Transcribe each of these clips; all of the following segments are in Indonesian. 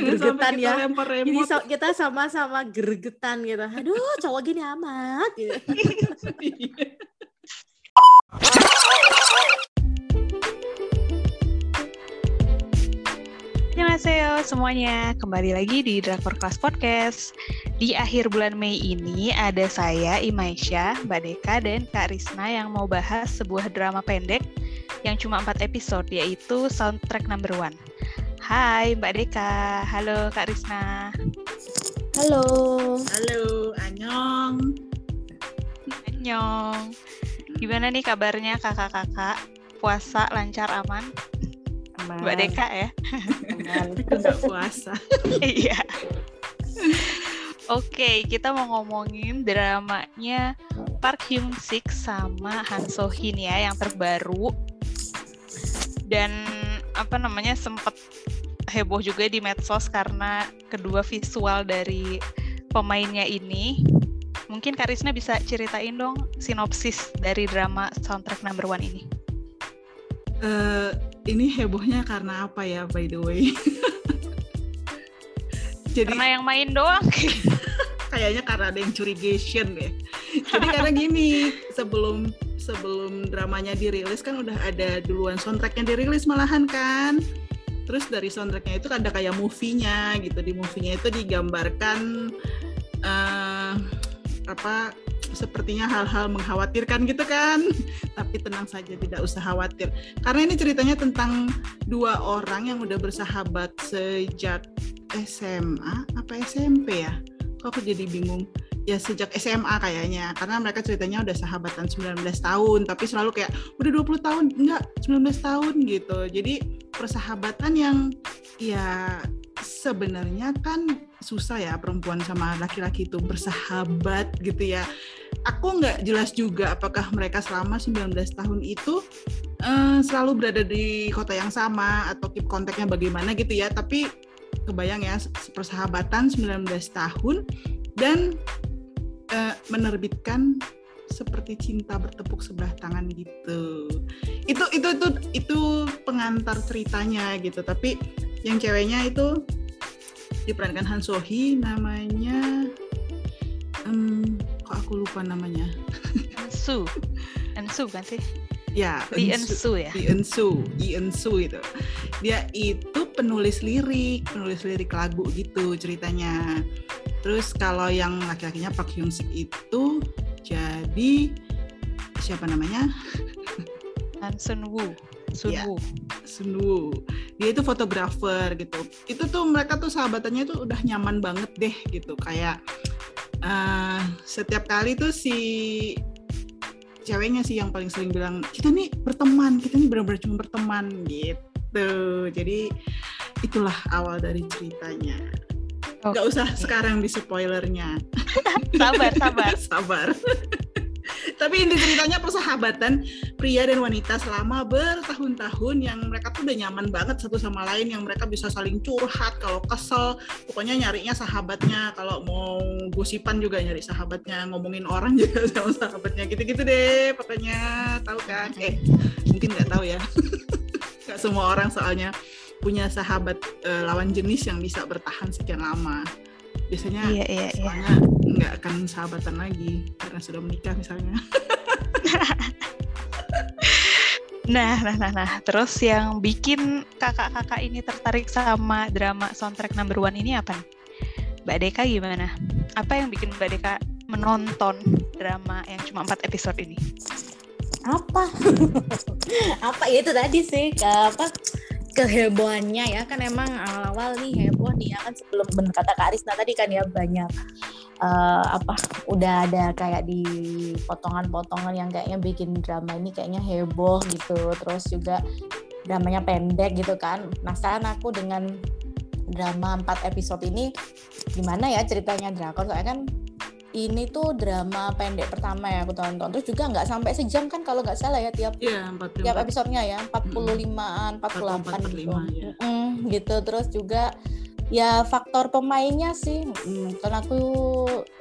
gergetan ya ini so, kita sama-sama gergetan gitu aduh cowok gini amat gitu. Annyeonghaseyo semuanya, kembali lagi di Drakor Class Podcast. Di akhir bulan Mei ini ada saya, Imaisha, Mbak Deka, dan Kak Risna yang mau bahas sebuah drama pendek yang cuma 4 episode, yaitu Soundtrack Number One. Hai Mbak Deka, halo Kak Risna. Halo. Halo, Anyong. Anyong. Gimana nih kabarnya kakak-kakak? Puasa lancar aman? Aman. Mbak Deka ya? Aman, nggak puasa. Iya. Oke, kita mau ngomongin dramanya Park Hyung Sik sama Han So Hin ya yang terbaru. Dan apa namanya sempat heboh juga di medsos karena kedua visual dari pemainnya ini. Mungkin Karisna bisa ceritain dong sinopsis dari drama soundtrack number one ini. Uh, ini hebohnya karena apa ya by the way? Jadi karena yang main doang. kayaknya karena ada yang curigation deh. Jadi karena gini, sebelum sebelum dramanya dirilis kan udah ada duluan soundtrack yang dirilis malahan kan. Terus dari soundtracknya itu ada kayak movie-nya gitu. Di movie-nya itu digambarkan uh, apa sepertinya hal-hal mengkhawatirkan gitu kan. Tapi tenang saja tidak usah khawatir. Karena ini ceritanya tentang dua orang yang udah bersahabat sejak SMA apa SMP ya? Kok aku jadi bingung ya sejak SMA kayaknya. Karena mereka ceritanya udah sahabatan 19 tahun tapi selalu kayak udah 20 tahun. Enggak 19 tahun gitu. Jadi persahabatan yang ya sebenarnya kan susah ya perempuan sama laki-laki itu bersahabat gitu ya. Aku nggak jelas juga apakah mereka selama 19 tahun itu uh, selalu berada di kota yang sama atau keep kontaknya bagaimana gitu ya. Tapi kebayang ya persahabatan 19 tahun dan uh, menerbitkan seperti cinta bertepuk sebelah tangan gitu. Itu itu itu itu pengantar ceritanya gitu. Tapi yang ceweknya itu diperankan Han Sohee namanya um, kok aku lupa namanya. Ensu. Ensu kan sih? Ya, Lee Ensu ya. Lee Ensu, Lee Ensu itu. Dia itu penulis lirik, penulis lirik lagu gitu ceritanya. Terus kalau yang laki-lakinya Park Hyung Sik itu jadi siapa namanya? Han Sun Woo. Sun ya, Woo. Sun Woo. Dia itu fotografer gitu. Itu tuh mereka tuh sahabatannya tuh udah nyaman banget deh gitu. Kayak uh, setiap kali tuh si ceweknya sih yang paling sering bilang kita nih berteman kita nih benar-benar cuma berteman gitu jadi itulah awal dari ceritanya okay. Gak usah sekarang di spoilernya. Sabar sabar. Sabar. Tapi inti ceritanya persahabatan pria dan wanita selama bertahun-tahun yang mereka tuh udah nyaman banget satu sama lain yang mereka bisa saling curhat kalau kesel. Pokoknya nyarinya sahabatnya. Kalau mau gosipan juga nyari sahabatnya. Ngomongin orang juga sama sahabatnya. Gitu-gitu deh pokoknya. Tahu kan? Eh mungkin nggak tahu ya. Nggak semua orang soalnya punya sahabat uh, lawan jenis yang bisa bertahan sekian lama. Biasanya iya, iya, iya. soalnya nggak akan sahabatan lagi karena sudah menikah misalnya. Nah nah nah nah. Terus yang bikin kakak-kakak ini tertarik sama drama soundtrack number one ini apa nih? Mbak Deka gimana? Apa yang bikin Mbak Deka menonton drama yang cuma empat episode ini? Apa? Apa? Ya itu tadi sih apa kehebohannya ya. Kan emang awal-awal nih heboh nih ya. Kan sebelum bener kata Kak Arisna tadi kan ya banyak uh, apa udah ada kayak di potongan-potongan yang kayaknya bikin drama ini kayaknya heboh gitu. Terus juga dramanya pendek gitu kan. Penasaran aku dengan drama 4 episode ini. Gimana ya ceritanya drakor? Soalnya kan ini tuh drama pendek pertama ya aku tonton terus juga nggak sampai sejam kan kalau nggak salah ya tiap yeah, tiap episodenya ya 45-an 48 gitu. Ya. Mm, gitu terus juga ya faktor pemainnya sih. Mm, karena aku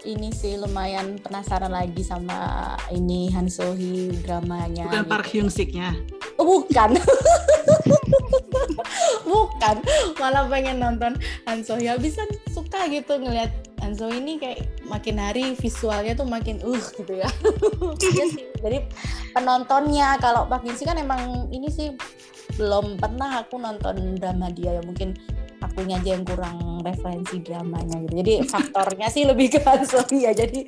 ini sih lumayan penasaran lagi sama ini Han So Hee dramanya bukan gitu. Park Hyung Siknya oh, bukan. Bukan. Malah pengen nonton Hanso ya bisa suka gitu ngelihat Hanso ini kayak makin hari visualnya tuh makin uh gitu ya. Iya jadi penontonnya kalau Pak Ginsi kan emang ini sih belum pernah aku nonton drama dia ya. Mungkin akunya aja yang kurang referensi dramanya gitu. Jadi faktornya sih lebih ke Hanso ya. Jadi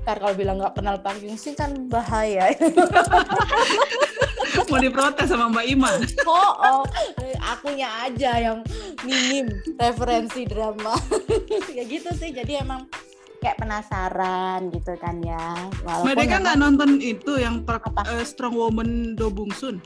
ntar kalau bilang nggak kenal Pak Ginsi kan bahaya. Mau diprotes sama Mbak Ima. oh, oh. Akunya aja yang minim referensi drama. Ya gitu sih. Jadi emang kayak penasaran gitu kan ya. Walaupun emang- nggak nonton itu yang per- eh, Strong Woman Do Bung Sun?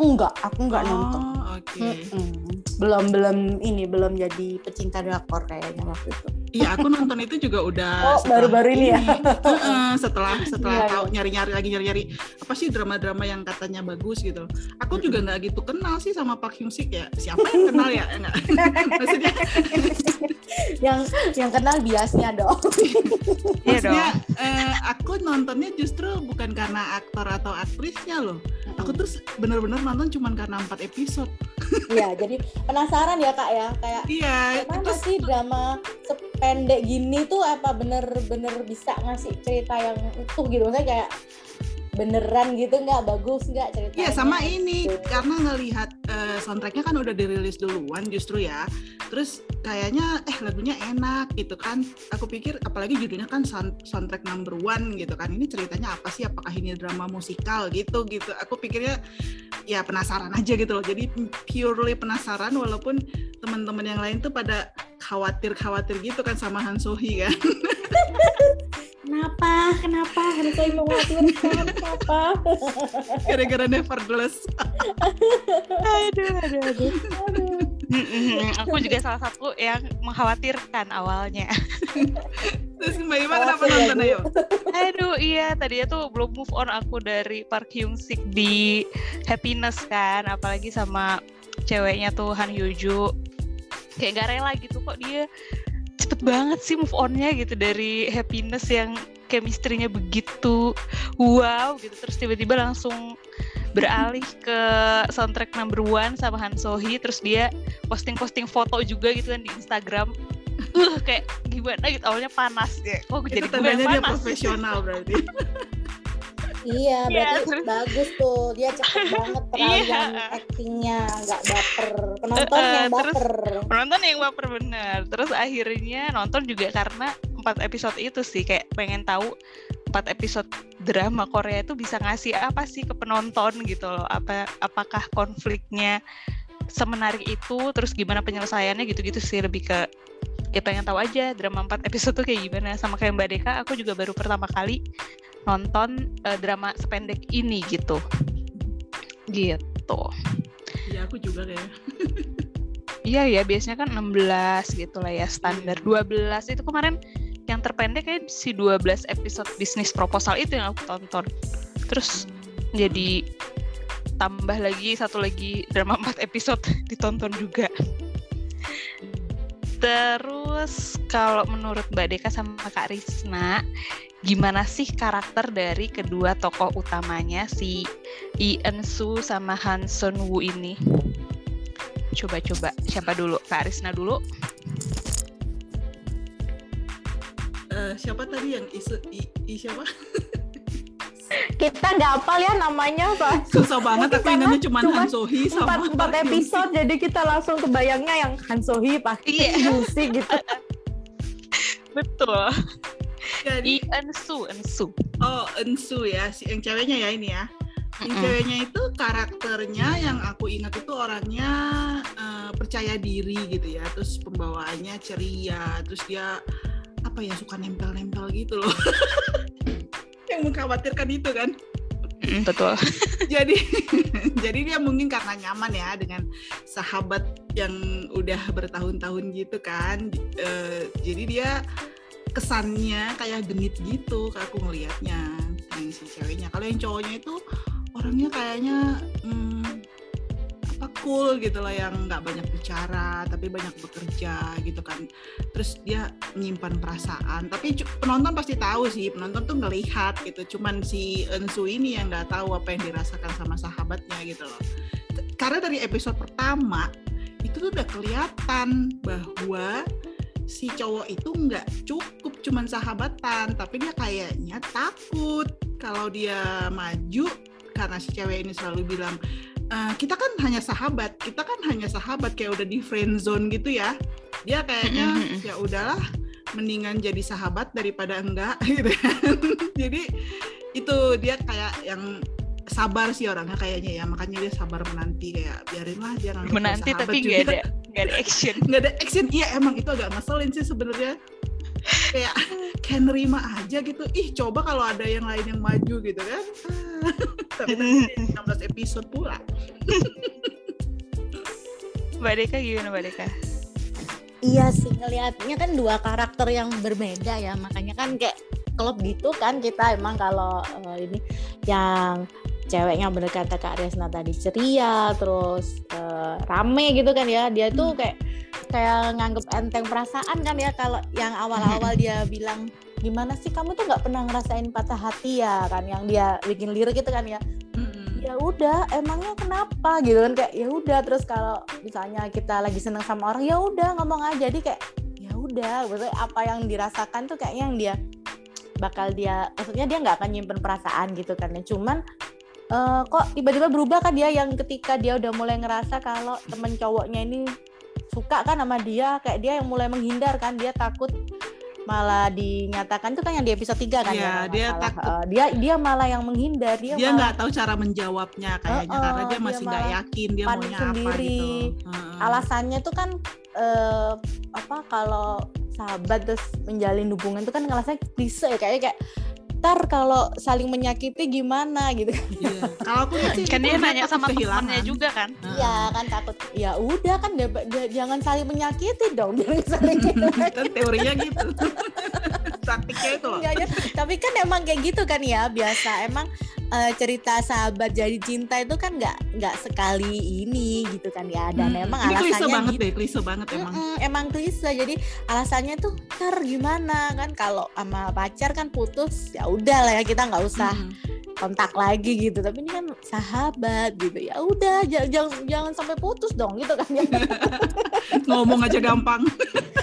enggak. Aku enggak nonton Oke. Mm-mm. belum belum ini belum jadi pecinta drakor kayaknya waktu itu Iya, aku nonton itu juga udah Oh, setelah baru-baru ini ya? Heeh, setelah setelah Iya, tahu nyari-nyari lagi nyari-nyari apa sih drama-drama yang katanya bagus gitu. Aku juga nggak gitu kenal sih sama Park Hyung Sik ya. Siapa yang kenal ya? Enggak. Maksudnya yang yang kenal biasnya dong Iya maksudnya eh, aku nontonnya justru bukan karena aktor atau aktrisnya loh. Aku tuh bener-bener nonton cuman karena empat episode. Iya, jadi penasaran ya kak ya kayak Iya, gimana terus sih drama sependek gini tuh apa bener-bener bisa ngasih cerita yang utuh gitu? Maksudnya kayak beneran gitu nggak bagus nggak ceritanya Iya sama ini gitu. karena ngelihat eh, soundtracknya kan udah dirilis duluan justru ya. Terus kayaknya eh lagunya enak gitu kan. Aku pikir apalagi judulnya kan sound- soundtrack number one gitu kan. Ini ceritanya apa sih? Apakah ini drama musikal gitu gitu. Aku pikirnya ya penasaran aja gitu loh. Jadi purely penasaran walaupun teman-teman yang lain tuh pada khawatir-khawatir gitu kan sama Han Sohee kan. kenapa kenapa harus saya mengkhawatirkan kenapa Gara-gara Nevertheless. Aduh, aduh, aduh. Aduh. Aku juga salah satu yang mengkhawatirkan awalnya. Terus Mbak Ima kenapa ya, nonton Bu? ayo? Aduh, iya tadinya tuh belum move on aku dari Park Hyung Sik di Happiness kan, apalagi sama ceweknya tuh Han Hyo Joo. Kayak gak rela gitu kok dia cepet banget sih move onnya gitu dari Happiness yang chemistry-nya begitu wow gitu. Terus tiba-tiba langsung beralih ke soundtrack number one sama Han Sohee terus dia posting-posting foto juga gitu kan di Instagram. Uh kayak gimana gitu awalnya panas. Ya kok jadi gue yang dia profesional berarti. iya Iya, berarti terus- bagus tuh. Dia cepet banget peralihan Iya. actingnya nggak baper. Penonton Eh, yang terus- baper penonton yang baper bener. Terus akhirnya nonton juga karena empat episode itu sih kayak pengen tahu empat episode drama Korea itu bisa ngasih apa sih ke penonton gitu loh. Apa apakah konfliknya semenarik itu terus gimana penyelesaiannya gitu-gitu sih. Lebih ke ya pengen tahu aja drama empat episode tuh kayak gimana. Sama kayak Mbak Deka aku juga baru pertama kali nonton eh, drama sependek ini gitu gitu Iya aku juga kayak. Iya ya, biasanya kan 16 gitu lah ya standar. 12 itu kemarin yang terpendek kayak si 12 episode bisnis proposal itu yang aku tonton. Terus jadi tambah lagi satu lagi drama 4 episode ditonton juga. Terus kalau menurut Mbak Deka sama Kak Risna, gimana sih karakter dari kedua tokoh utamanya si Eun Soo sama Han Sun Woo ini? Coba-coba siapa dulu? Kak Risna dulu. Eh, siapa tadi yang isu i, i siapa? kita nggak hafal ya namanya pak Susah banget aku ingatnya cuma cuman Han Sohee sama empat episode jadi kita langsung kebayangnya yang Han Sohee Pak Iya. musik gitu Betul. Jadi, Eun Soo. oh Ensu ya, si yang ceweknya ya ini ya. Yang Mm-mm. ceweknya itu karakternya yang aku ingat itu orangnya eh, percaya diri gitu ya, terus pembawaannya ceria, terus dia apa ya suka nempel-nempel gitu loh. yang mengkhawatirkan itu kan. Mm, betul. jadi jadi dia mungkin karena nyaman ya dengan sahabat yang udah bertahun-tahun gitu kan Eh, jadi dia kesannya kayak genit gitu kalau aku ngelihatnya yang si ceweknya kalau yang cowoknya itu orangnya kayaknya hmm, cool gitu lah yang nggak banyak bicara tapi banyak bekerja gitu kan. Terus dia menyimpan perasaan. Tapi penonton pasti tahu sih penonton tuh ngelihat gitu. Cuman si Ensu ini yang nggak tahu apa yang dirasakan sama sahabatnya gitu loh. Karena dari episode pertama itu tuh udah kelihatan bahwa si cowok itu nggak cukup cuman sahabatan. Tapi dia kayaknya takut kalau dia maju karena si cewek ini selalu bilang "Eh, kita kan hanya sahabat. Kita kan hanya sahabat kayak udah di friend zone gitu ya. Dia kayaknya ya udahlah mendingan jadi sahabat daripada enggak gitu kan. Jadi itu dia kayak yang sabar sih orangnya kayaknya ya. Makanya dia sabar menanti kayak biarinlah dia menanti tapi nggak ada nggak ada action. Nggak ada action. Iya emang itu agak ngeselin sih sebenarnya kayak kayak nerima aja gitu. Ih coba kalau ada yang lain yang maju gitu kan. Tapi nanti 16 episode pula. Mbak Deka gimana mbak Deka? Iya sih ngelihatnya kan dua karakter yang berbeda ya. Makanya kan kayak klub gitu kan kita emang kalau eh, ini yang ceweknya bener kata Kak Resna tadi ceria terus eh, rame gitu kan ya. Dia tuh kayak kayak nganggep enteng perasaan kan ya kalau yang awal-awal dia bilang gimana sih kamu tuh nggak pernah ngerasain patah hati ya? kan yang dia bikin lirik itu kan ya. Ya udah emangnya kenapa? gitu kan kayak ya udah terus kalau misalnya kita lagi seneng sama orang ya udah ngomong aja. Jadi kayak ya udah maksudnya apa yang dirasakan tuh kayaknya yang dia bakal dia maksudnya dia nggak akan nyimpen perasaan gitu kan ya. Cuman eh, kok tiba-tiba berubah kan dia yang ketika dia udah mulai ngerasa kalau temen cowoknya ini suka kan sama dia kayak dia yang mulai menghindar kan dia takut malah dinyatakan tuh kan yang di episode 3 kan Iya, ya dia takut. Eh, dia dia malah yang menghindar dia, dia nggak tahu cara menjawabnya kayaknya Heeh, karena dia masih nggak yakin dia maunya apa sendiri. gitu Heeh. alasannya tuh kan eh, apa kalau sahabat terus menjalin hubungan tuh kan ngerasa klise ya kayaknya kayak ntar kalau saling menyakiti gimana gitu kan. Iya. kalau aku sih kan dia nanya sama temannya juga kan. Iya kan takut. Ya udah kan jangan saling menyakiti dong jangan saling kan teorinya gitu praktiknya itu loh. Enggak, tapi kan emang kayak gitu kan ya biasa. Emang eh, cerita sahabat jadi cinta itu kan nggak nggak sekali ini gitu kan ya. Dan Hmm, emang ini klise alasannya banget gitu. deh klise banget emang Mm-mm, emang. klise. Jadi alasannya tuh ntar gimana? Kan kalau sama pacar kan putus ya udah lah ya kita nggak usah Hmm. Kontak lagi gitu. Tapi ini kan sahabat gitu. Ya udah jangan jangan jangan sampai putus dong gitu kan ya. Ngomong aja gampang.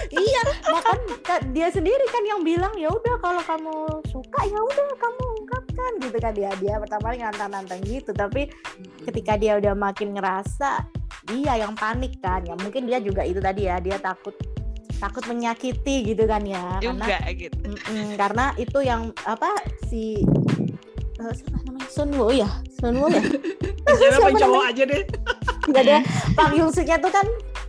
Iya makan ka- dia sendiri kan yang bilang ya udah kalau kamu suka ya udah kamu ungkapkan gitu kan. Dia dia pertama kali nantang-nantang gitu. Tapi ketika dia udah makin ngerasa dia yang panik kan. Ya mungkin dia juga itu tadi ya dia takut takut menyakiti gitu kan ya. Karena juga gitu. Mm-mm, karena itu yang apa si eh, siapa namanya Sunwoo ya? Sunwoo ya? Bicara Siapa apa cowok aja deh. Nggak ada. Pak Suknya tuh kan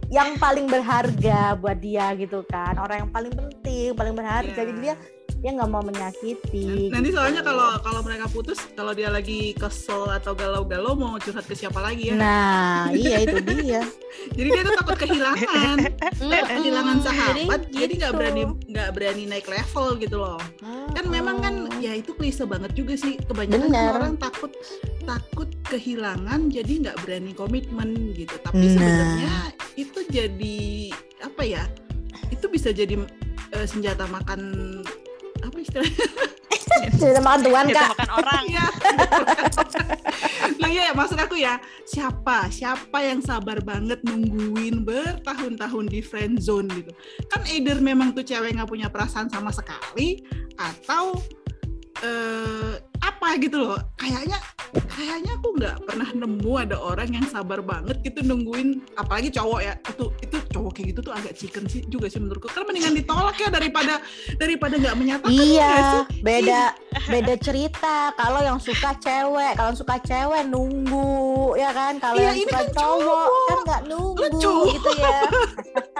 yang paling berharga buat dia gitu kan. Orang yang paling penting paling berharga. Iya. jadi dia dia nggak mau menyakiti nanti gitu. soalnya kalau kalau mereka putus kalau dia lagi kesel atau galau-galau mau curhat ke siapa lagi ya nah iya itu dia jadi dia tuh takut kehilangan kehilangan sahabat jadi nggak gitu. berani nggak berani naik level gitu loh kan memang kan ya itu klise banget juga sih kebanyakan kan Bener. orang takut takut kehilangan jadi nggak berani komitmen gitu tapi Nah. sebenarnya itu jadi apa ya itu bisa jadi eh, senjata makan apa istilahnya? Cerita makan tuan kita kak. makan orang. Iya. nah iya maksud aku ya siapa siapa yang sabar banget nungguin bertahun-tahun di friend zone gitu? Kan either memang tuh cewek nggak punya perasaan sama sekali atau eh, apa gitu loh kayaknya kayaknya aku nggak pernah nemu ada orang yang sabar banget gitu nungguin apalagi cowok ya. Itu itu cowok kayak gitu tuh agak chicken sih juga sih menurutku. Karena mendingan ditolak ya daripada daripada nggak menyatakan ya iya sih? beda beda cerita. Kalau yang suka cewek kalau suka cewek nunggu ya kan? Kalau Iya, yang suka kan cowok cowok. kan nggak nunggu cowok. gitu ya.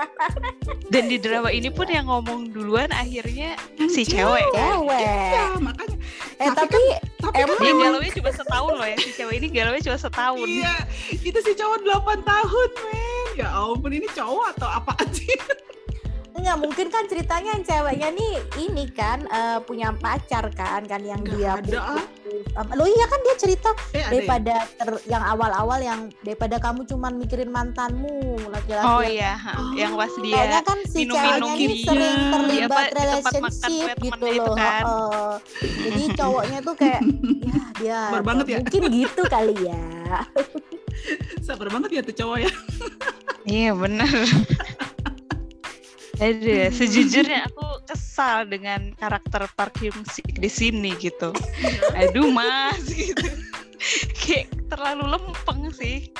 Dan di drama ini pun yang ngomong duluan akhirnya si cewek. kan cewek. Iya, makanya. Eh Tapi tapi tapi Emang- kan dia memang galaunya cuma setahun loh ya si cewek ini galaunya cuma setahun. Iya itu si cowok 8 tahun men. Ya ampun ini cowok atau apaan sih Enggak mungkin kan ceritanya yang ceweknya nih ini kan eh, punya pacar kan kan yang Nggak dia ada, ah. putus. Am- Loh iya kan dia cerita eh, ya? daripada ter- yang awal-awal yang daripada kamu cuman mikirin mantanmu laki-laki oh iya. Oh, yang pas dia Kayaknya kan si minum-minum ceweknya ini gitu. sering Iya. terlibat Iya, Pak, di tempat makan relationship temennya gitu itu loh. kan. heeh. Jadi cowoknya tuh kayak ya dia Sabar banget ya. mungkin gitu kali ya. Sabar banget ya tuh cowok ya. Iya benar. Aduh, sejujurnya aku kesal dengan karakter Park Hyung Sik di sini gitu. Aduh mas gitu. Kayak terlalu lempeng sih.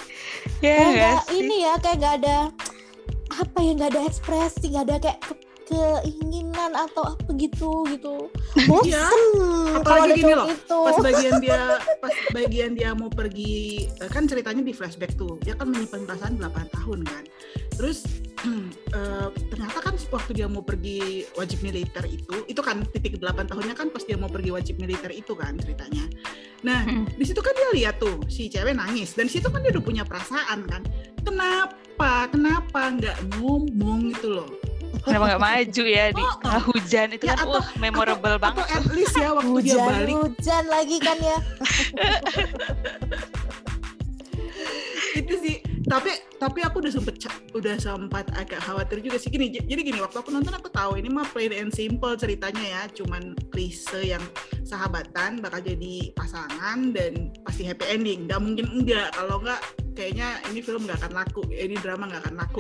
Ya kayak sih? ini ya kayak nggak ada apa ya nggak ada ekspresi nggak ada kayak keinginan atau apa gitu gitu bosen Iya. kalau Apalagi ada gini loh, itu Pas bagian dia pas bagian dia mau pergi eh, kan ceritanya di flashback tuh. Dia kan menyimpan perasaan 8 tahun kan. Terus eh, ternyata kan waktu dia mau pergi wajib militer itu, itu kan titik 8 tahunnya kan pas dia mau pergi wajib militer itu kan ceritanya. Nah, Mm. di situ kan dia lihat tuh si cewek nangis dan di situ kan dia udah punya perasaan kan. Kenapa? Kenapa nggak ngomong gitu loh? Kenapa nggak maju ya di Oh, oh. hujan? Itu Ya, kan atau- uh memorable atau, banget. Atau at least ya waktu dia hujan balik. hujan lagi kan ya. Itu sih. Tapi tapi aku udah sempet udah sempat agak khawatir juga sih. Gini jadi gini waktu aku nonton aku tahu ini mah plain and simple ceritanya ya. Cuman klise yang sahabatan bakal jadi pasangan dan pasti happy ending. Nggak mungkin enggak. Kalau enggak kayaknya ini film nggak akan laku ini drama nggak akan laku.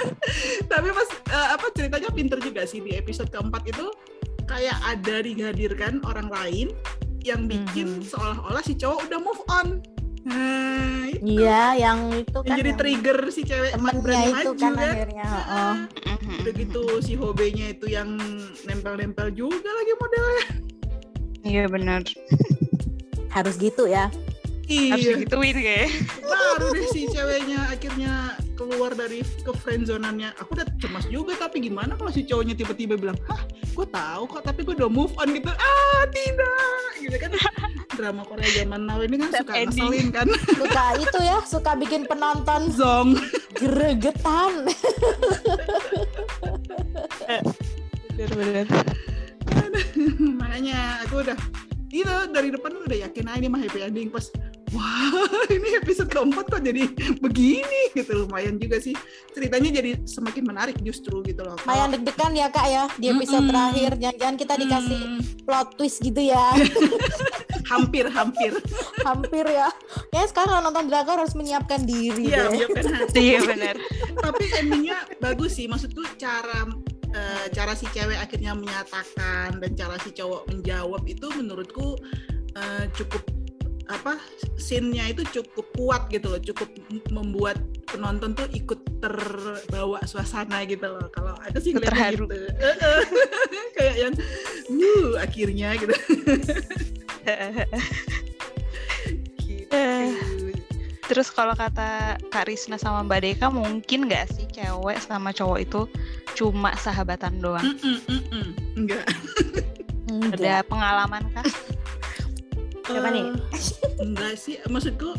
Tapi pas eh, apa ceritanya pinter juga sih di episode keempat itu kayak ada dihadirkan orang lain yang bikin Mhm. seolah-olah si cowok udah move on. Nah itu. Iya yang itu yang kan jadi yang trigger si cewek temennya berani itu maju kan kan? akhirnya oh. Udah gitu si hobenya itu yang nempel-nempel juga lagi modelnya. Iya benar. harus gitu ya Harus iya. digituin kayak. baru deh si ceweknya akhirnya keluar dari ke friendzonannya aku udah cemas juga tapi gimana kalau si cowoknya tiba-tiba bilang hah gue tahu kok tapi gue udah move on gitu. Ah tidak. Gitu kan. Drama Korea zaman now ini kan suka ending. ngeselin kan. Suka itu ya suka bikin penonton. Zong. Gregetan. Benar-benar. makanya aku udah itu dari depan udah yakin aja ini mah happy ending. Pas wah ini episode keempat kok jadi begini gitu. Lumayan juga sih. Ceritanya jadi semakin menarik justru gitu loh. Lumayan deg-degan ya kak ya di episode Mm-mm. terakhir. Jangan-jangan kita dikasih Hmm, plot twist gitu ya. Hampir hampir. Hampir ya. Ya sekarang kalau nonton drakor harus menyiapkan diri iya deh. menyiapkan hati Iya benar. tapi endingnya bagus sih. Maksudku cara eh, cara si cewek akhirnya menyatakan dan cara si cowok menjawab itu menurutku eh, cukup apa scene-nya itu cukup kuat gitu loh cukup membuat penonton tuh ikut terbawa suasana gitu loh kalau ada sih ngeliatnya terharu. gitu kayak yang uh akhirnya gitu gitu Terus kalau kata Kak Risna sama Mbak Deka mungkin nggak sih cewek sama cowok itu cuma sahabatan doang? Enggak Enggak. Ada pengalaman kah? Apa nih? Eh, enggak sih maksudku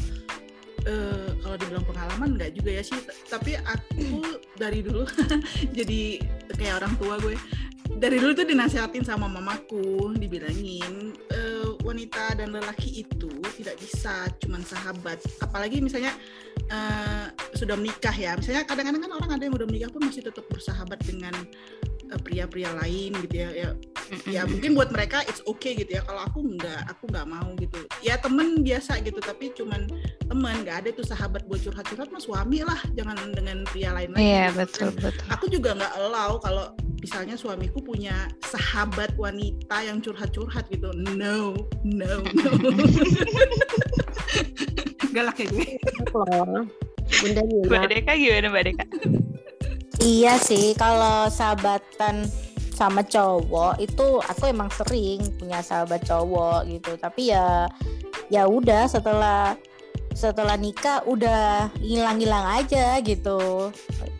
eh, kalau dibilang pengalaman enggak juga ya sih. Tapi aku dari dulu jadi kayak orang tua gue. Dari dulu tuh dinasehatin sama mamaku dibilangin eh, wanita dan lelaki itu tidak bisa cuman sahabat. Apalagi misalnya eh, sudah menikah ya. Misalnya kadang-kadang kan orang ada yang udah menikah pun masih tetap bersahabat dengan pria-pria lain gitu ya. Ya ya mungkin buat mereka it's okay gitu ya. Kalau aku nggak aku nggak mau gitu. Ya temen biasa gitu tapi cuman temen. Nggak ada tuh sahabat buat curhat-curhat mas suami lah. Jangan dengan pria lain lagi. Iya gitu. betul Dan betul. aku juga nggak allow kalau misalnya suamiku punya sahabat wanita yang curhat-curhat gitu. No no no. Galak ya gue? Bunda Mbak Deka gimana Mbak Deka? Iya sih, kalau sahabatan sama cowok itu aku emang sering punya sahabat cowok gitu. Tapi ya ya udah setelah setelah nikah udah hilang-hilang aja gitu.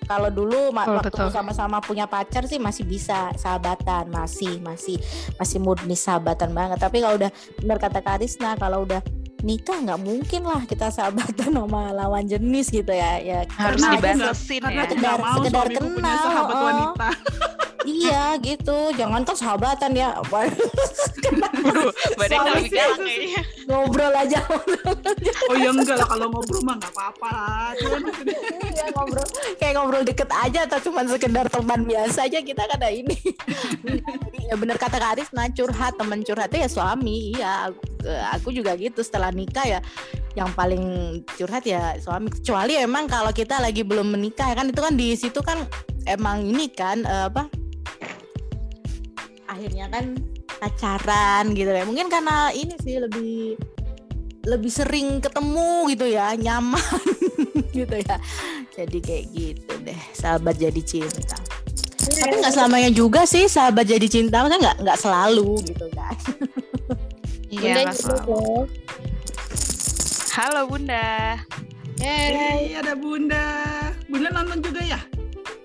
Kalau dulu Betul, waktu betul. sama-sama punya pacar sih masih bisa sahabatan, masih masih masih murni sahabatan banget. Tapi kalau udah benar kata Karisna, kalau udah nikah nggak mungkin lah kita sahabatan sama lawan jenis gitu ya. Ya Harus karena ya. Sekedar- mau sekedar kenal, sahabat oh. wanita Iya gitu, jangan kan sahabatan ya, lebih sih galak kayaknya. ngobrol aja, oh ya enggak lah. Kalau ngobrol mah nggak apa-apa lah. Iya, ngobrol. Kayak ngobrol deket aja atau cuma sekedar teman biasa aja kita kan ada ini. Jadi, ya bener kata Karis, nah curhat teman curhatnya ya suami, iya aku, aku juga gitu setelah nikah ya. Yang paling curhat ya suami. Kecuali emang kalau kita lagi belum menikah ya kan itu kan di situ kan emang ini kan eh, apa akhirnya kan pacaran gitu ya mungkin karena ini sih lebih lebih sering ketemu gitu ya nyaman gitu ya jadi kayak gitu deh sahabat jadi cinta tapi nggak selamanya juga sih sahabat jadi cinta maksudnya nggak nggak selalu gitu kan Iya, selalu. Halo Bunda. Hey. Hei, ada Bunda. Bunda nonton juga ya?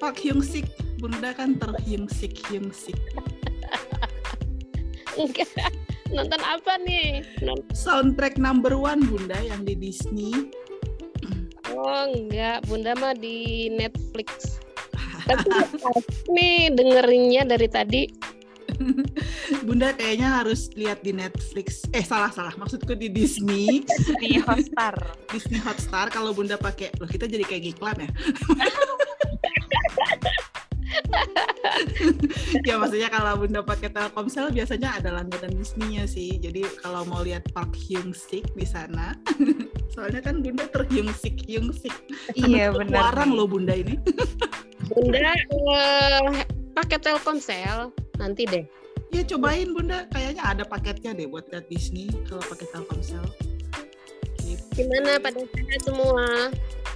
Pak Hyung Sik. Bunda kan terhyung sik hyung sik. Enggak. Nonton apa nih? Nonton... Soundtrack number one Bunda yang di Disney. Oh enggak, Bunda mah di Netflix. Tapi nih dengerinnya dari tadi. Bunda kayaknya harus lihat di Netflix. Eh salah salah, maksudku di Disney, Di Hotstar. Disney Hotstar. Kalau Bunda pakai, loh kita jadi kayak iklan ya. ya maksudnya kalau Bunda pakai Telkomsel biasanya ada langganan Disney-nya sih. Jadi kalau mau lihat Park Hyung Sik di sana, soalnya kan Bunda terhyung sik hyung sik. Iya benar. Warang loh Bunda ini. Bunda eh, pakai Telkomsel nanti deh. Ya cobain Bunda, kayaknya ada paketnya deh buat lihat Disney kalau pakai Telkomsel. Gimana pada sehat semua?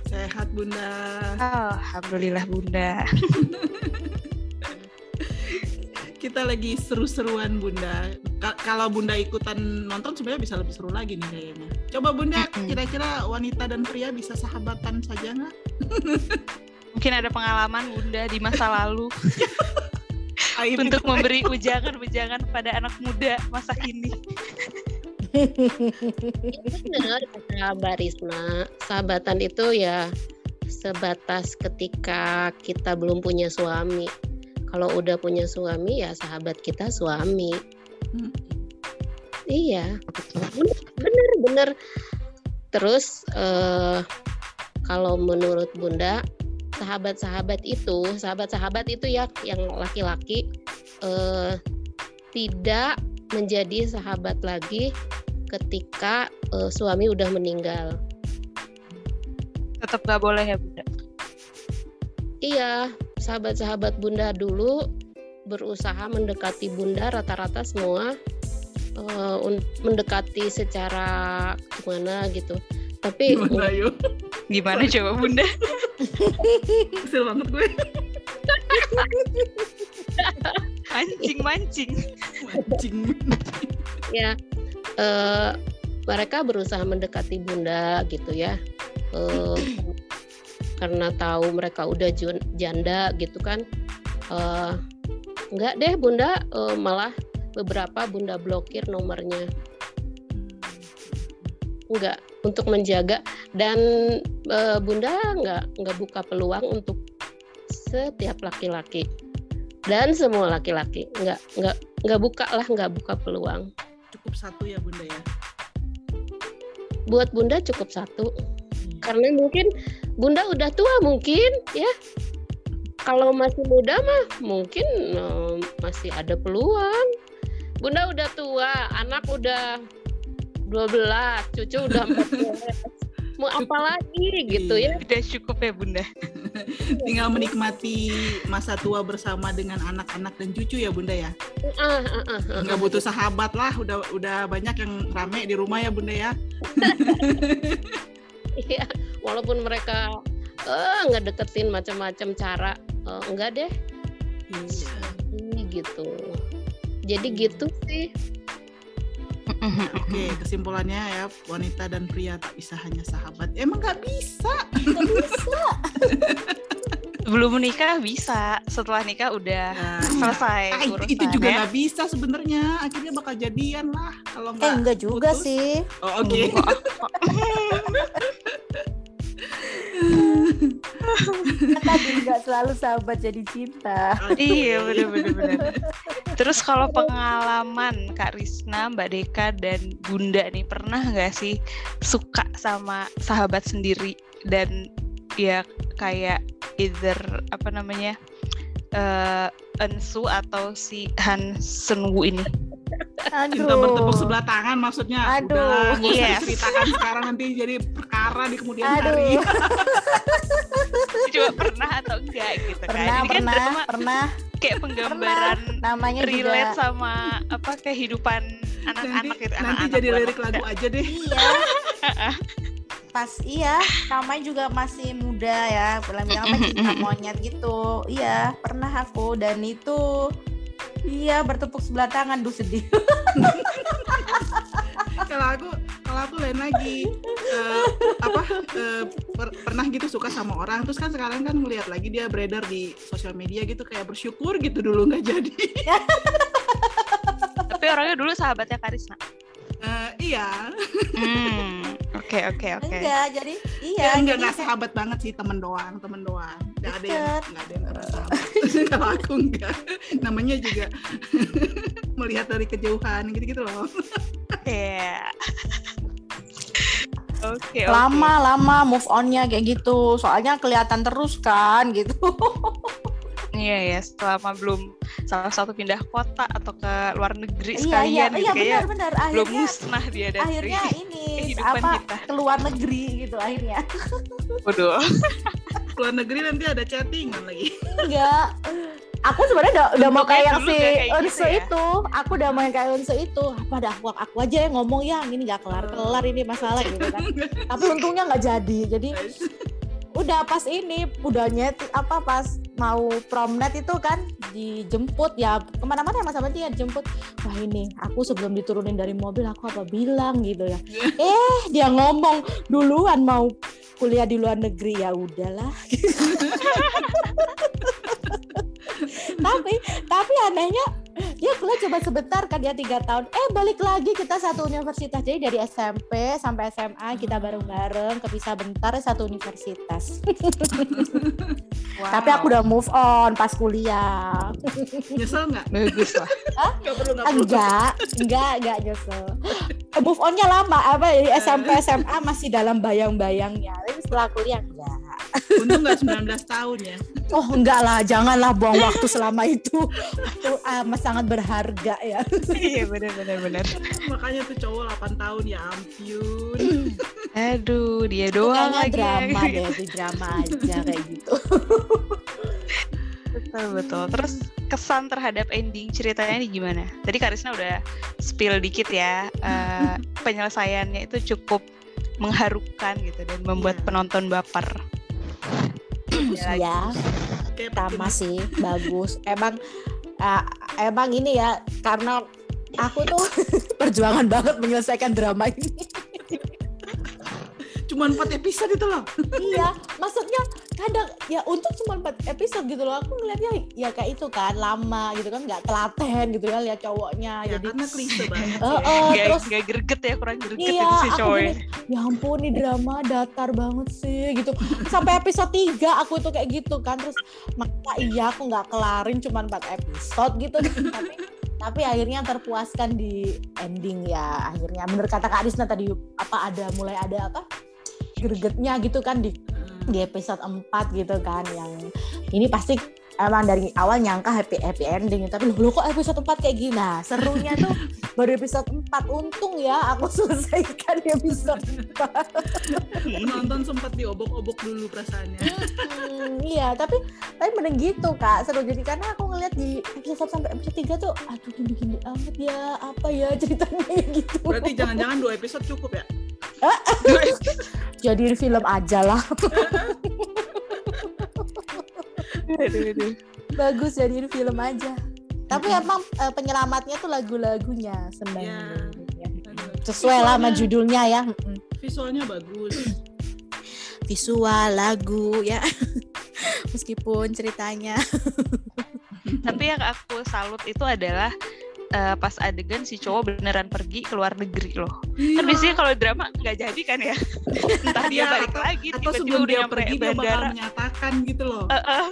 Sehat Bunda. Alhamdulillah Bunda. Kita lagi seru-seruan Bunda. Ka- kalau Bunda ikutan nonton sebenarnya bisa lebih seru lagi nih kayaknya. Coba Bunda, kira-kira wanita dan pria bisa sahabatan saja nggak? Mungkin ada pengalaman Bunda di masa lalu untuk memberi ujangan-ujangan pada anak muda masa kini. Benar kata Mbak Risma, sahabatan itu ya sebatas ketika kita belum punya suami. Kalau udah punya suami ya sahabat kita suami. Hmm. Iya, bener bener. Terus eh, kalau menurut Bunda, sahabat-sahabat itu, sahabat-sahabat itu ya yang laki-laki eh, tidak menjadi sahabat lagi ketika eh, suami udah meninggal. Tetap nggak boleh ya Bunda. Iya, sahabat-sahabat Bunda dulu berusaha mendekati Bunda rata-rata semua eh, un- mendekati secara gimana gitu. Tapi Gimana yuk? Gimana coba Bunda? Kesel banget gue. Mancing-mancing. Mancing. ya eh, mereka berusaha mendekati bunda gitu ya. Eh, karena tahu mereka udah janda gitu kan. Eh, enggak deh bunda eh, malah beberapa bunda blokir nomornya. Enggak untuk menjaga. Dan eh, bunda enggak enggak buka peluang untuk setiap laki-laki. Dan semua laki-laki enggak enggak enggak buka lah enggak buka peluang Cukup satu ya Bunda ya. buat bunda cukup satu. Karena mungkin bunda udah tua mungkin ya. Kalau masih muda mah mungkin eh, masih ada peluang. Bunda udah tua anak udah 12 cucu udah 14 mau apa lagi gitu ya? Udah cukup ya Bunda. Tinggal menikmati masa tua bersama dengan anak-anak dan cucu ya Bunda ya. Nggak butuh sahabat lah, udah udah banyak yang rame di rumah ya Bunda ya. Iya, walaupun mereka eh nggak deketin macam-macam cara eh, enggak deh Iya. Gitu jadi gitu sih Oke, kesimpulannya ya wanita dan pria tak bisa hanya sahabat. Emang nggak bisa. Belum menikah bisa, setelah nikah udah Nah, selesai ah, itu, urusannya. itu juga nggak bisa sebenarnya. Akhirnya bakal jadian lah kalau eh nggak. enggak juga putus. sih Oh, Oke. Kan tadi nggak selalu sahabat jadi cinta Iya bener-bener bener. Terus kalau pengalaman Kak Risna, Mbak Deka dan Bunda nih pernah nggak sih suka sama sahabat sendiri dan ya kayak either apa namanya eh Ensu atau si Han Senwu ini? Cinta bertepuk sebelah tangan maksudnya Aduh. udahlah Yes. diceritakan sekarang nanti jadi perkara di kemudian hari Aduh, Coba pernah atau enggak gitu kan. pernah, Ini kan pernah, drama pernah, kayak penggambaran namanya relate juga. sama apa kehidupan nanti anak-anak gitu. nanti anak-anak jadi bukan lirik lagu aja deh Iya. Pas iya, namanya juga masih muda ya, film yang apa cinta monyet gitu. Iya, pernah aku dan itu iya bertepuk sebelah tangan duh sedih. kalau aku kalau aku lain lagi Eh, apa eh, per- pernah gitu suka sama orang terus kan sekarang kan ngelihat lagi dia beredar di sosial media gitu kayak bersyukur gitu dulu nggak jadi Tapi orangnya dulu sahabatnya Karisna. Eh, iya Hmm, Oke oke oke. Enggak, jadi iya. ya enggak jadi nggak kayak- sahabat banget sih temen doang temen doang nggak ada yang nggak ada yang ngerasa kalau aku enggak namanya juga melihat dari kejauhan gitu gitu loh. Iya. Oke oke. lama lama move onnya kayak gitu. Soalnya kelihatan terus kan gitu. Iya ya, selama belum salah satu pindah kota atau ke luar negeri iya iya. sekalian gitu iya benar benar. belum akhirnya musnah dia dari akhirnya ini kehidupan apa kita. ke luar negeri gitu akhirnya. Waduh. Luar negeri nanti ada chattingan lagi. Enggak. Aku sebenarnya udah, udah mau kayak yang si gitu Unsu ya? itu. Aku udah mau yang kayak Unsu itu. Apa dah aku, aku aja yang ngomong ya ini nggak kelar kelar ini masalah gitu kan. Tapi untungnya nggak jadi. Jadi udah pas ini udah nyet apa pas mau promnet itu kan dijemput. Ya ke mana-mana ya mas sama dia dijemput. Wah ini aku sebelum diturunin dari mobil aku apa bilang gitu ya. Eh dia ngomong duluan mau kuliah di luar negeri ya udahlah. Tapi tapi anehnya dia kuliah coba sebentar kan dia tiga tahun. Eh balik lagi kita satu universitas. Jadi dari SMP sampai SMA kita bareng-bareng kepisah bentar satu universitas. Tapi aku udah move on pas kuliah. Nyesel nggak? Bagus lah. enggak enggak enggak nyesel. Eh, move onnya lama. Apa ya? SMP SMA masih dalam bayang-bayangnya. Tapi setelah kuliah enggak untung nggak 19 tahun ya Oh enggak lah, janganlah buang waktu selama itu. Itu amat sangat berharga ya. Iya benar benar benar. makanya tuh cowok 8 tahun ya ampun Aduh, dia doang lagi. drama deh, itu drama aja kayak gitu. Betul betul. Terus kesan terhadap ending ceritanya ini gimana? Tadi Karisna udah spill dikit ya. eh, penyelesaiannya itu cukup mengharukan gitu dan membuat Iya. penonton baper. Ya, kayak sama sih, bagus. Emang ah, emang ini ya karena aku tuh perjuangan banget menyelesaikan drama ini. cuma 4 episode itu loh iya, maksudnya kadang ya untuk cuma 4 episode gitu loh. Aku ngeliatnya ya kayak itu kan lama gitu kan nggak telaten gitu ya lihat cowoknya. ya Jadi karena klise banget Eh, sih. eh, Gak, terus gak greget ya, kurang greget Iya, itu si aku cowoknya. ya ampun nih drama datar banget sih gitu. Sampai episode 3 aku itu kayak gitu kan. Terus maka iya aku nggak kelarin cuma 4 episode gitu kan. tapi tapi akhirnya terpuaskan di ending ya. Akhirnya bener kata Kak Arisna tadi apa ada mulai ada apa? gregetnya gitu kan di di episode 4 gitu kan yang ini pasti emang dari awal nyangka happy happy ending tapi loh, loh kok episode 4 kayak gini? Nah serunya tuh baru episode 4 untung ya aku selesaikan di episode 4 penonton sempat diobok-obok dulu perasaannya. Hmm, iya tapi tapi mending gitu kak seru. Jadi karena aku ngeliat di episode sampai episode 3 tuh aduh gini-gini amat ya apa ya ceritanya gitu. Berarti jangan-jangan dua episode cukup ya jadi film aja lah. Aduh, aduh. bagus jadi film aja. Tapi emang eh, penyelamatnya tuh lagu-lagunya seneng Iya. Ya. sesuai lah sama judulnya ya. Visualnya bagus. Visual lagu ya. Meskipun ceritanya. Tapi yang aku salut itu adalah eh, pas adegan si cowok beneran pergi ke luar negeri loh. Kan biasanya kalau drama nggak jadi kan ya. Entah dia Iya, balik atau- lagi, atau tiba-tiba sebelum udah dia pergi dia bakal bandara. menyatakan gitu loh Eh, eh,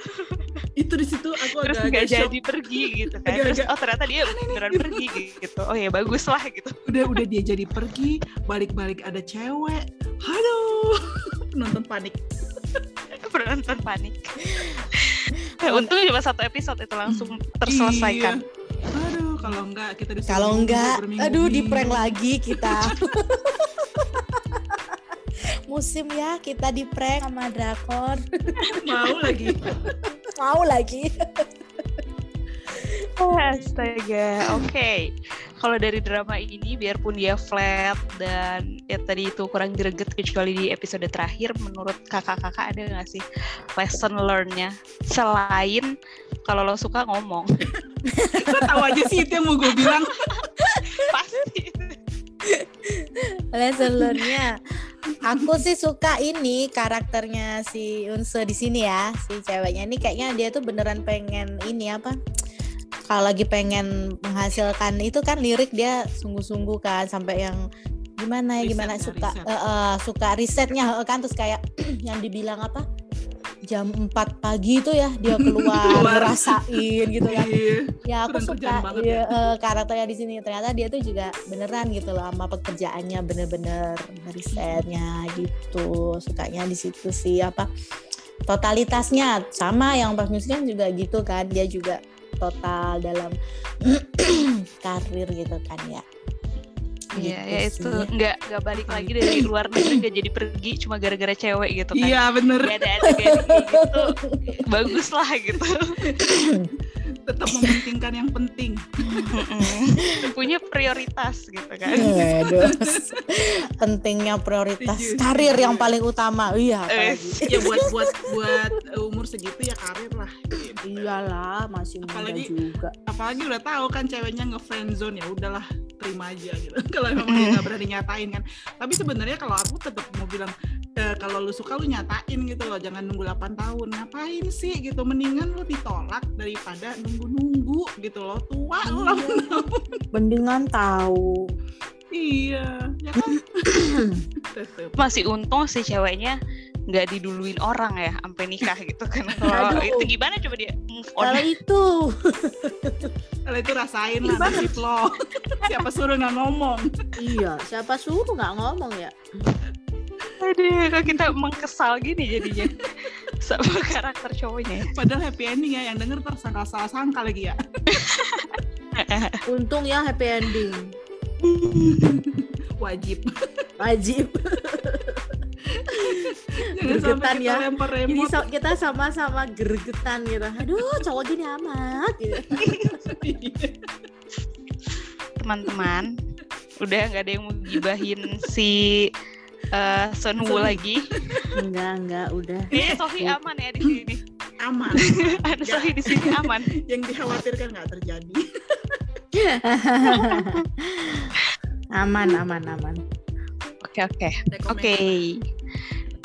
itu di situ aku terus agak-agak nggak jadi pergi gitu kan. Terus Agak-agak, oh ternyata dia beneran pergi gitu. Oh ya bagus lah gitu. udah udah dia jadi pergi balik-balik ada cewek aduh penonton panik Penonton panik. Untung cuma satu episode itu langsung terselesaikan. Iya. Kalau enggak kita disuruh Kalau enggak, aduh di prank lagi kita. Musim ya kita di prank sama drakor. Mau lagi. Mau lagi. Astaga, oke. Kalau dari drama ini, biarpun dia flat dan ya tadi itu kurang greget kecuali di episode terakhir, menurut kakak-kakak ada nggak sih lesson learn-nya selain kalau lo suka ngomong Kita tahu aja sih itu yang mau gue bilang. pasti. Lesson learn-nya. Aku sih suka ini karakternya si Unse di sini ya, si ceweknya ini kayaknya dia tuh beneran pengen ini apa? Kalau lagi pengen menghasilkan itu kan lirik dia sungguh-sungguh kan sampai yang gimana ya gimana Risetnya, suka riset. eh, eh, suka risetnya kan terus kayak yang dibilang apa jam 4 pagi itu ya dia keluar ngerasain gitu kan. Iya. ya aku suka iya, ya. eh, karakternya di sini. Ternyata dia tuh juga beneran gitu loh sama pekerjaannya bener-bener risetnya gitu. Sukanya di situ sih apa totalitasnya sama yang pas musik kan juga gitu kan. Dia juga total dalam karir gitu kan ya Gitu ya itu nggak nggak balik lagi dari luar negeri nggak jadi pergi cuma gara-gara cewek gitu kan. Iya bener. Gak ada kayak gitu. Bagus lah gitu. Tetap mementingkan yang penting. Punya prioritas gitu kan. Waduh. pentingnya prioritas Setuju, karir yang paling utama iya Eh, Ya buat buat buat umur segitu ya karir lah. iyalah masih muda Apalagi- juga Apalagi udah tahu kan ceweknya nge zone ya udahlah terima aja gitu. kalau memang nggak berani nyatain kan. Tapi sebenarnya kalau aku tetap mau bilang e, kalau lu suka lu nyatain gitu loh, jangan nunggu 8 tahun. Ngapain sih gitu? Mendingan lu ditolak daripada nunggu-nunggu gitu loh. Tua lu lah. mendingan tahu iya, ya kan? Masih untung si ceweknya nggak diduluin orang ya sampai nikah gitu kan. Kalau itu gimana coba dia move on? kalau itu Kalau itu rasain lah nasib lo. Siapa suruh nggak ngomong? iya siapa suruh nggak ngomong ya Aduh, kok kita mengkesal gini jadinya sama karakter cowoknya. ya. Padahal happy ending ya, yang denger tersangka salah sangka lagi ya. untung ya happy ending Wajib. wajib Gergetan ya. remote. so- kita sama-sama gergetan gitu aduh cowok gini amat gitu. Teman-teman, udah nggak ada yang mau gibahin si eh Sunwoo Sun. lagi. enggak enggak udah Ini Sofi aman ya di sini. Aman. Ada Sofi di sini aman. yang dikhawatirkan nggak terjadi. aman aman aman Oke oke. Oke.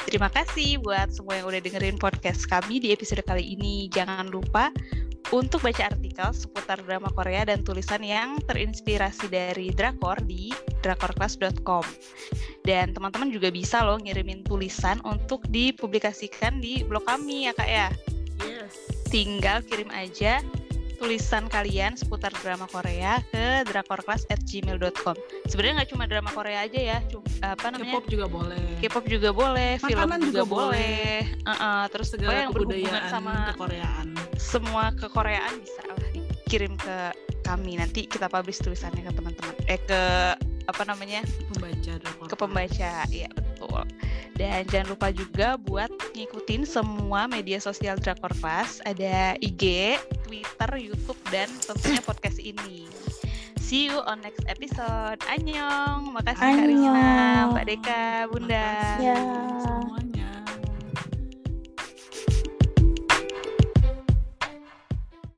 Terima kasih buat semua yang udah dengerin podcast kami di episode kali ini. Jangan lupa untuk baca artikel seputar drama Korea dan tulisan yang terinspirasi dari drakor di drakorclass.com. Dan teman-teman juga bisa loh ngirimin tulisan untuk dipublikasikan di blog kami ya kak ya. Yes. Tinggal kirim aja tulisan kalian seputar drama Korea ke drakorclass@gmail.com. Sebenarnya nggak cuma drama Korea aja ya, cuma apa namanya? K-pop juga boleh. K-pop juga boleh, film Makanan juga, juga boleh. Uh-uh, terus Segala yang berhubungan sama kekoreaan. semua kekoreaan bisa lah dikirim ke kami nanti kita publish tulisannya ke teman-teman eh ke apa namanya Pembaca drakor. ke pembaca ya betul dan jangan lupa juga buat ngikutin semua media sosial Drakor Class ada IG, Twitter, YouTube dan tentunya podcast ini. See you on next episode. Annyeong. Makasih Annyeong. Mbak Deka, Bunda. Makasih Ya. semuanya.